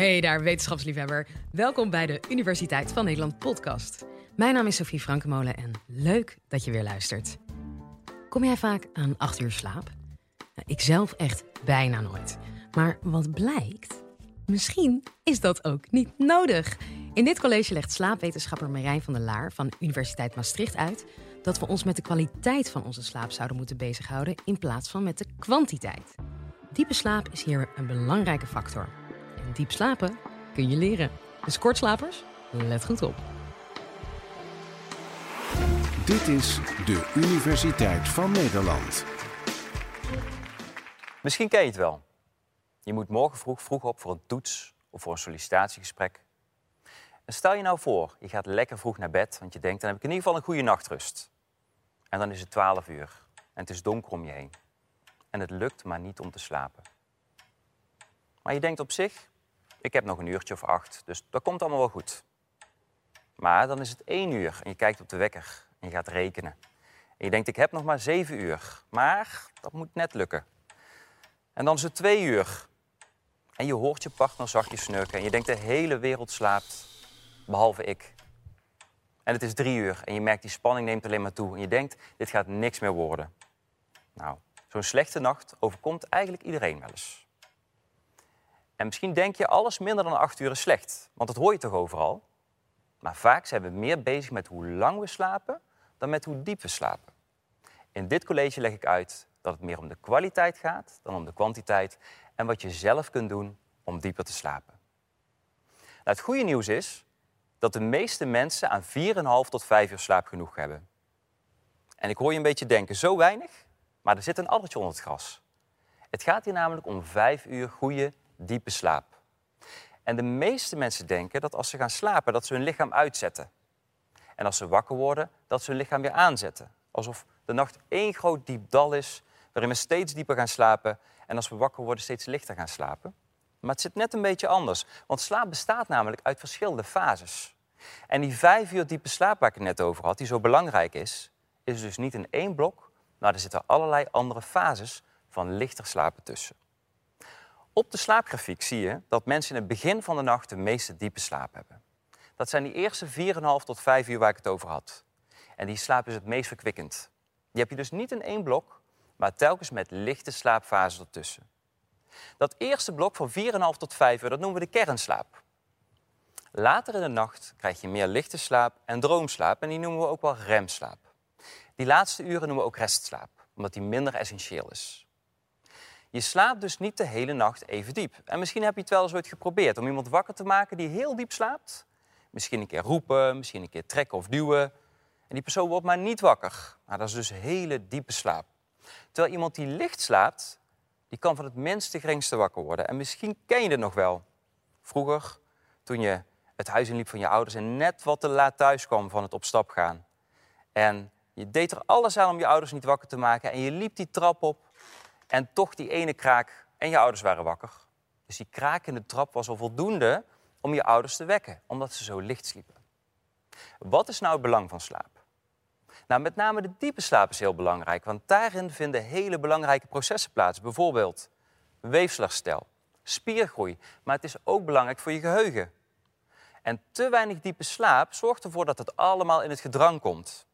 Hey daar, wetenschapsliefhebber. Welkom bij de Universiteit van Nederland podcast. Mijn naam is Sophie Frankemolen en leuk dat je weer luistert. Kom jij vaak aan acht uur slaap? Nou, ik zelf echt bijna nooit. Maar wat blijkt? Misschien is dat ook niet nodig. In dit college legt slaapwetenschapper Marijn van der Laar van Universiteit Maastricht uit dat we ons met de kwaliteit van onze slaap zouden moeten bezighouden in plaats van met de kwantiteit. Diepe slaap is hier een belangrijke factor. Diep slapen kun je leren. Dus kortslapers, let goed op. Dit is de Universiteit van Nederland. Misschien ken je het wel. Je moet morgen vroeg vroeg op voor een toets of voor een sollicitatiegesprek. En stel je nou voor, je gaat lekker vroeg naar bed, want je denkt dan heb ik in ieder geval een goede nachtrust. En dan is het 12 uur en het is donker om je heen. En het lukt maar niet om te slapen. Maar je denkt op zich, ik heb nog een uurtje of acht, dus dat komt allemaal wel goed. Maar dan is het één uur en je kijkt op de wekker en je gaat rekenen. En je denkt, ik heb nog maar zeven uur, maar dat moet net lukken. En dan is het twee uur en je hoort je partner zachtjes snurken en je denkt, de hele wereld slaapt, behalve ik. En het is drie uur en je merkt die spanning neemt alleen maar toe. En je denkt, dit gaat niks meer worden. Nou, zo'n slechte nacht overkomt eigenlijk iedereen wel eens. En misschien denk je, alles minder dan acht uur is slecht. Want dat hoor je toch overal? Maar vaak zijn we meer bezig met hoe lang we slapen dan met hoe diep we slapen. In dit college leg ik uit dat het meer om de kwaliteit gaat dan om de kwantiteit en wat je zelf kunt doen om dieper te slapen. Nou, het goede nieuws is dat de meeste mensen aan 4,5 tot 5 uur slaap genoeg hebben. En ik hoor je een beetje denken, zo weinig? Maar er zit een addertje onder het gras. Het gaat hier namelijk om 5 uur goede, diepe slaap. En de meeste mensen denken dat als ze gaan slapen, dat ze hun lichaam uitzetten. En als ze wakker worden, dat ze hun lichaam weer aanzetten. Alsof de nacht één groot diep dal is, waarin we steeds dieper gaan slapen en als we wakker worden steeds lichter gaan slapen. Maar het zit net een beetje anders, want slaap bestaat namelijk uit verschillende fases. En die vijf uur diepe slaap waar ik het net over had, die zo belangrijk is, is dus niet in één blok, maar er zitten allerlei andere fases van lichter slapen tussen. Op de slaapgrafiek zie je dat mensen in het begin van de nacht de meeste diepe slaap hebben. Dat zijn die eerste 4,5 tot 5 uur waar ik het over had. En die slaap is het meest verkwikkend. Die heb je dus niet in één blok, maar telkens met lichte slaapfases ertussen. Dat eerste blok van 4,5 tot 5 uur, dat noemen we de kernslaap. Later in de nacht krijg je meer lichte slaap en droomslaap en die noemen we ook wel remslaap. Die laatste uren noemen we ook restslaap, omdat die minder essentieel is. Je slaapt dus niet de hele nacht even diep. En misschien heb je het wel eens ooit geprobeerd om iemand wakker te maken die heel diep slaapt. Misschien een keer roepen, misschien een keer trekken of duwen. En die persoon wordt maar niet wakker. Nou, dat is dus hele diepe slaap. Terwijl iemand die licht slaapt, die kan van het minste geringste wakker worden. En misschien ken je het nog wel. Vroeger, toen je het huis inliep van je ouders en net wat te laat thuis kwam van het op stap gaan. En je deed er alles aan om je ouders niet wakker te maken. En je liep die trap op en toch die ene kraak en je ouders waren wakker. Dus die kraak in de trap was al voldoende om je ouders te wekken, omdat ze zo licht sliepen. Wat is nou het belang van slaap? Nou, met name de diepe slaap is heel belangrijk, want daarin vinden hele belangrijke processen plaats. Bijvoorbeeld weefselherstel, spiergroei, maar het is ook belangrijk voor je geheugen. En te weinig diepe slaap zorgt ervoor dat het allemaal in het gedrang komt.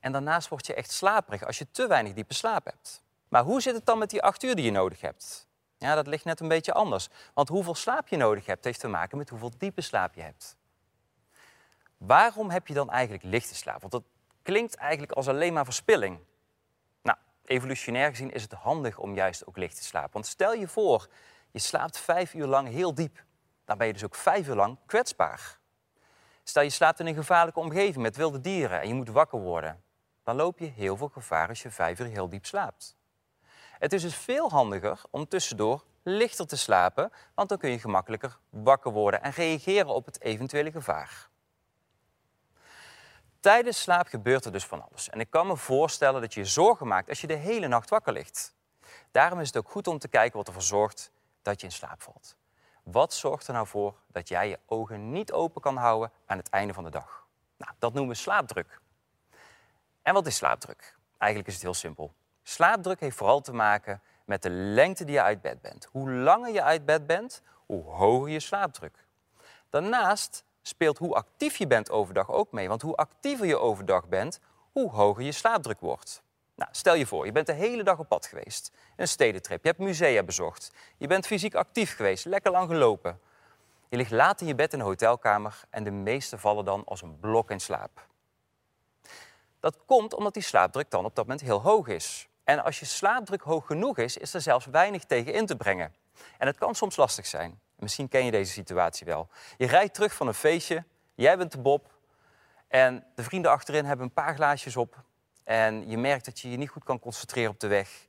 En daarnaast word je echt slaperig als je te weinig diepe slaap hebt. Maar hoe zit het dan met die acht uur die je nodig hebt? Ja, dat ligt net een beetje anders. Want hoeveel slaap je nodig hebt, heeft te maken met hoeveel diepe slaap je hebt. Waarom heb je dan eigenlijk lichte slaap? Want dat klinkt eigenlijk als alleen maar verspilling. Nou, evolutionair gezien is het handig om juist ook licht te slapen. Want stel je voor, je slaapt vijf uur lang heel diep. Dan ben je dus ook vijf uur lang kwetsbaar. Stel je slaapt in een gevaarlijke omgeving met wilde dieren en je moet wakker worden. Dan loop je heel veel gevaar als je vijf uur heel diep slaapt. Het is dus veel handiger om tussendoor lichter te slapen, want dan kun je gemakkelijker wakker worden en reageren op het eventuele gevaar. Tijdens slaap gebeurt er dus van alles. En ik kan me voorstellen dat je je zorgen maakt als je de hele nacht wakker ligt. Daarom is het ook goed om te kijken wat ervoor zorgt dat je in slaap valt. Wat zorgt er nou voor dat jij je ogen niet open kan houden aan het einde van de dag? Nou, dat noemen we slaapdruk. En wat is slaapdruk? Eigenlijk is het heel simpel. Slaapdruk heeft vooral te maken met de lengte die je uit bed bent. Hoe langer je uit bed bent, hoe hoger je slaapdruk. Daarnaast speelt hoe actief je bent overdag ook mee. Want hoe actiever je overdag bent, hoe hoger je slaapdruk wordt. Nou, stel je voor, je bent de hele dag op pad geweest. Een stedentrip, je hebt musea bezocht. Je bent fysiek actief geweest, lekker lang gelopen. Je ligt laat in je bed in een hotelkamer en de meesten vallen dan als een blok in slaap. Dat komt omdat die slaapdruk dan op dat moment heel hoog is. En als je slaapdruk hoog genoeg is, is er zelfs weinig tegen in te brengen. En het kan soms lastig zijn. Misschien ken je deze situatie wel. Je rijdt terug van een feestje, jij bent de Bob en de vrienden achterin hebben een paar glaasjes op. En je merkt dat je je niet goed kan concentreren op de weg.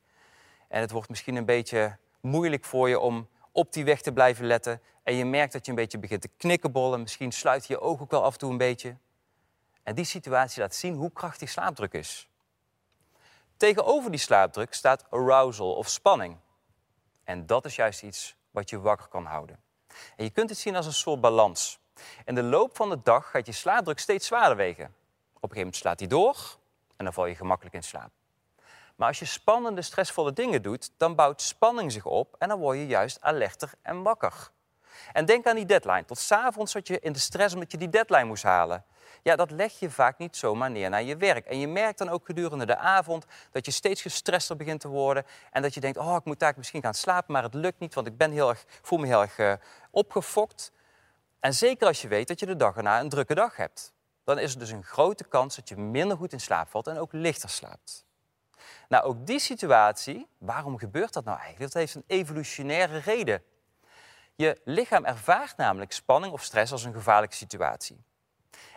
En het wordt misschien een beetje moeilijk voor je om op die weg te blijven letten. En je merkt dat je een beetje begint te knikkenbollen. Misschien sluit je je ogen ook wel af en toe een beetje. En die situatie laat zien hoe krachtig slaapdruk is. Tegenover die slaapdruk staat arousal of spanning. En dat is juist iets wat je wakker kan houden. En je kunt het zien als een soort balans. In de loop van de dag gaat je slaapdruk steeds zwaarder wegen. Op een gegeven moment slaat die door en dan val je gemakkelijk in slaap. Maar als je spannende, stressvolle dingen doet, dan bouwt spanning zich op en dan word je juist alerter en wakker. En denk aan die deadline. Tot s'avonds zat je in de stress omdat je die deadline moest halen. Ja, dat leg je vaak niet zomaar neer naar je werk. En je merkt dan ook gedurende de avond dat je steeds gestresster begint te worden. En dat je denkt, oh, ik moet daar misschien gaan slapen, maar het lukt niet, want ik ben heel erg, voel me heel erg uh, opgefokt. En zeker als je weet dat je de dag erna een drukke dag hebt. Dan is er dus een grote kans dat je minder goed in slaap valt en ook lichter slaapt. Nou, ook die situatie, waarom gebeurt dat nou eigenlijk? Dat heeft een evolutionaire reden. Je lichaam ervaart namelijk spanning of stress als een gevaarlijke situatie.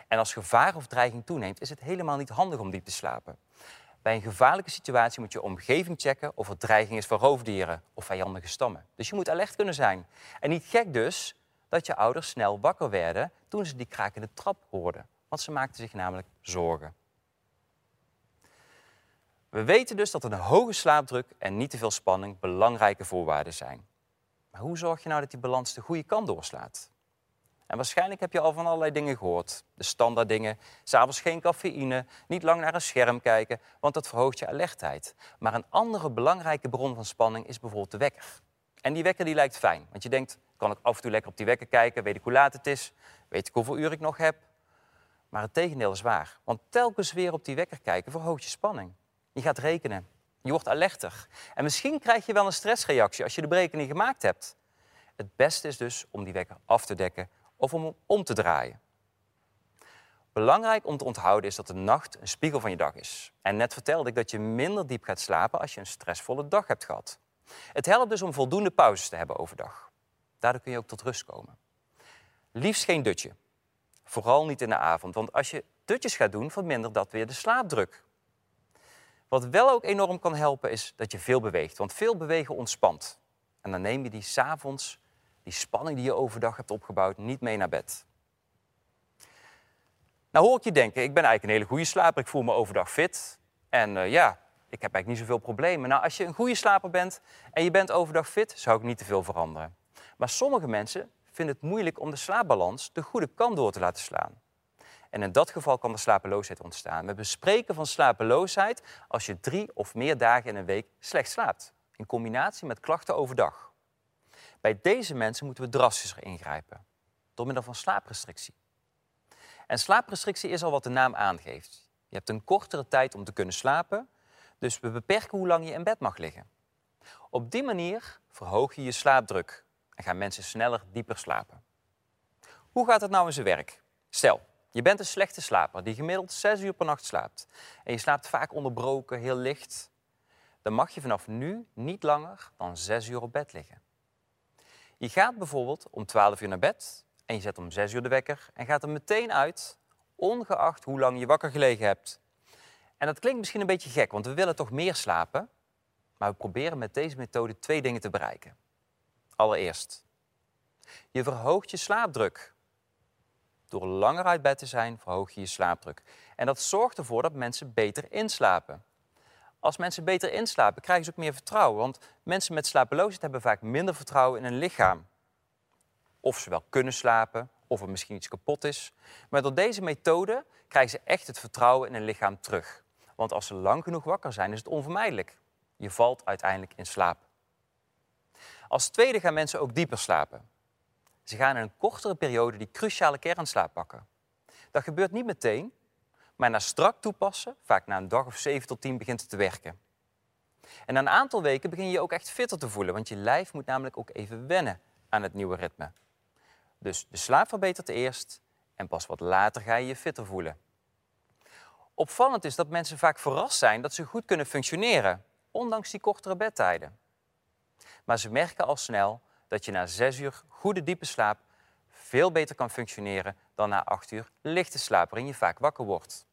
En als gevaar of dreiging toeneemt, is het helemaal niet handig om diep te slapen. Bij een gevaarlijke situatie moet je omgeving checken of er dreiging is voor roofdieren of vijandige stammen. Dus je moet alert kunnen zijn. En niet gek dus dat je ouders snel wakker werden toen ze die krakende trap hoorden. Want ze maakten zich namelijk zorgen. We weten dus dat een hoge slaapdruk en niet te veel spanning belangrijke voorwaarden zijn. Maar hoe zorg je nou dat die balans de goede kant doorslaat? En waarschijnlijk heb je al van allerlei dingen gehoord. De standaard dingen, s'avonds geen cafeïne, niet lang naar een scherm kijken, want dat verhoogt je alertheid. Maar een andere belangrijke bron van spanning is bijvoorbeeld de wekker. En die wekker die lijkt fijn, want je denkt, kan ik af en toe lekker op die wekker kijken, weet ik hoe laat het is, weet ik hoeveel uur ik nog heb. Maar het tegendeel is waar, want telkens weer op die wekker kijken verhoogt je spanning. Je gaat rekenen, je wordt alerter. En misschien krijg je wel een stressreactie als je de berekening gemaakt hebt. Het beste is dus om die wekker af te dekken of om hem om te draaien. Belangrijk om te onthouden is dat de nacht een spiegel van je dag is. En net vertelde ik dat je minder diep gaat slapen als je een stressvolle dag hebt gehad. Het helpt dus om voldoende pauzes te hebben overdag. Daardoor kun je ook tot rust komen. Liefst geen dutje. Vooral niet in de avond, want als je dutjes gaat doen, vermindert dat weer de slaapdruk. Wat wel ook enorm kan helpen is dat je veel beweegt, want veel bewegen ontspant. En dan neem je die s'avonds die spanning die je overdag hebt opgebouwd niet mee naar bed. Nou hoor ik je denken, ik ben eigenlijk een hele goede slaper, ik voel me overdag fit. En uh, ja, ik heb eigenlijk niet zoveel problemen. Nou, als je een goede slaper bent en je bent overdag fit, zou ik niet te veel veranderen. Maar sommige mensen vinden het moeilijk om de slaapbalans de goede kant door te laten slaan. En in dat geval kan er slapeloosheid ontstaan. We bespreken van slapeloosheid als je drie of meer dagen in een week slecht slaapt. In combinatie met klachten overdag. Bij deze mensen moeten we drastischer ingrijpen, door middel van slaaprestrictie. En slaaprestrictie is al wat de naam aangeeft. Je hebt een kortere tijd om te kunnen slapen, dus we beperken hoe lang je in bed mag liggen. Op die manier verhoog je je slaapdruk en gaan mensen sneller dieper slapen. Hoe gaat het nou in zijn werk? Stel, je bent een slechte slaper die gemiddeld 6 uur per nacht slaapt en je slaapt vaak onderbroken, heel licht. Dan mag je vanaf nu niet langer dan 6 uur op bed liggen. Je gaat bijvoorbeeld om 12 uur naar bed en je zet om 6 uur de wekker en gaat er meteen uit, ongeacht hoe lang je wakker gelegen hebt. En dat klinkt misschien een beetje gek, want we willen toch meer slapen, maar we proberen met deze methode twee dingen te bereiken. Allereerst, je verhoogt je slaapdruk. Door langer uit bed te zijn, verhoog je je slaapdruk. En dat zorgt ervoor dat mensen beter inslapen. Als mensen beter inslapen, krijgen ze ook meer vertrouwen. Want mensen met slapeloosheid hebben vaak minder vertrouwen in hun lichaam. Of ze wel kunnen slapen, of er misschien iets kapot is. Maar door deze methode krijgen ze echt het vertrouwen in hun lichaam terug. Want als ze lang genoeg wakker zijn, is het onvermijdelijk. Je valt uiteindelijk in slaap. Als tweede gaan mensen ook dieper slapen. Ze gaan in een kortere periode die cruciale kernslaap pakken. Dat gebeurt niet meteen, maar na strak toepassen, vaak na een dag of 7 tot 10, begint het te werken. En na een aantal weken begin je je ook echt fitter te voelen, want je lijf moet namelijk ook even wennen aan het nieuwe ritme. Dus de slaap verbetert eerst en pas wat later ga je je fitter voelen. Opvallend is dat mensen vaak verrast zijn dat ze goed kunnen functioneren, ondanks die kortere bedtijden. Maar ze merken al snel dat je na zes uur goede diepe slaap veel beter kan functioneren dan na acht uur lichte slaap, waarin je vaak wakker wordt.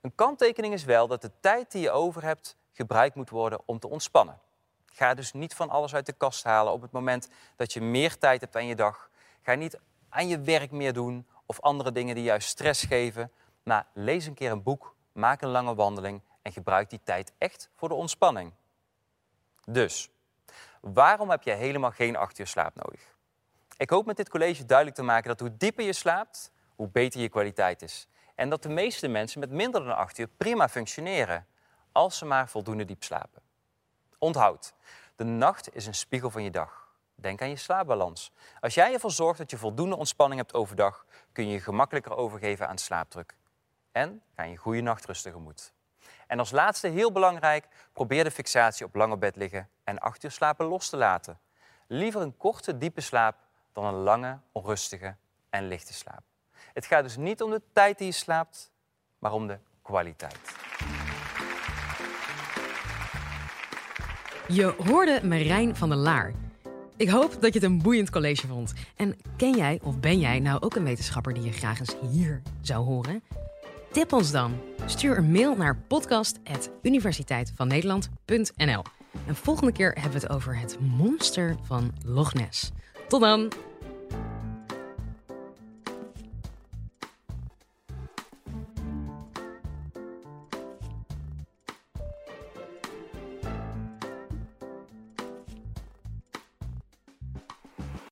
Een kanttekening is wel dat de tijd die je over hebt gebruikt moet worden om te ontspannen. Ga dus niet van alles uit de kast halen op het moment dat je meer tijd hebt aan je dag. Ga niet aan je werk meer doen of andere dingen die juist stress geven. Maar lees een keer een boek, maak een lange wandeling en gebruik die tijd echt voor de ontspanning. Dus, waarom heb je helemaal geen acht uur slaap nodig? Ik hoop met dit college duidelijk te maken dat hoe dieper je slaapt, hoe beter je kwaliteit is. En dat de meeste mensen met minder dan acht uur prima functioneren, als ze maar voldoende diep slapen. Onthoud, de nacht is een spiegel van je dag. Denk aan je slaapbalans. Als jij ervoor zorgt dat je voldoende ontspanning hebt overdag, kun je je gemakkelijker overgeven aan slaapdruk. En ga je goede nachtrust tegemoet. En als laatste, heel belangrijk, probeer de fixatie op lang op bed liggen en acht uur slapen los te laten. Liever een korte, diepe slaap dan een lange, onrustige en lichte slaap. Het gaat dus niet om de tijd die je slaapt, maar om de kwaliteit. Je hoorde Marijn van der Laar. Ik hoop dat je het een boeiend college vond. En ken jij of ben jij nou ook een wetenschapper die je graag eens hier zou horen? Tip ons dan. Stuur een mail naar podcast.universiteitvannederland.nl En volgende keer hebben we het over het monster van Loch Ness. Tot dan!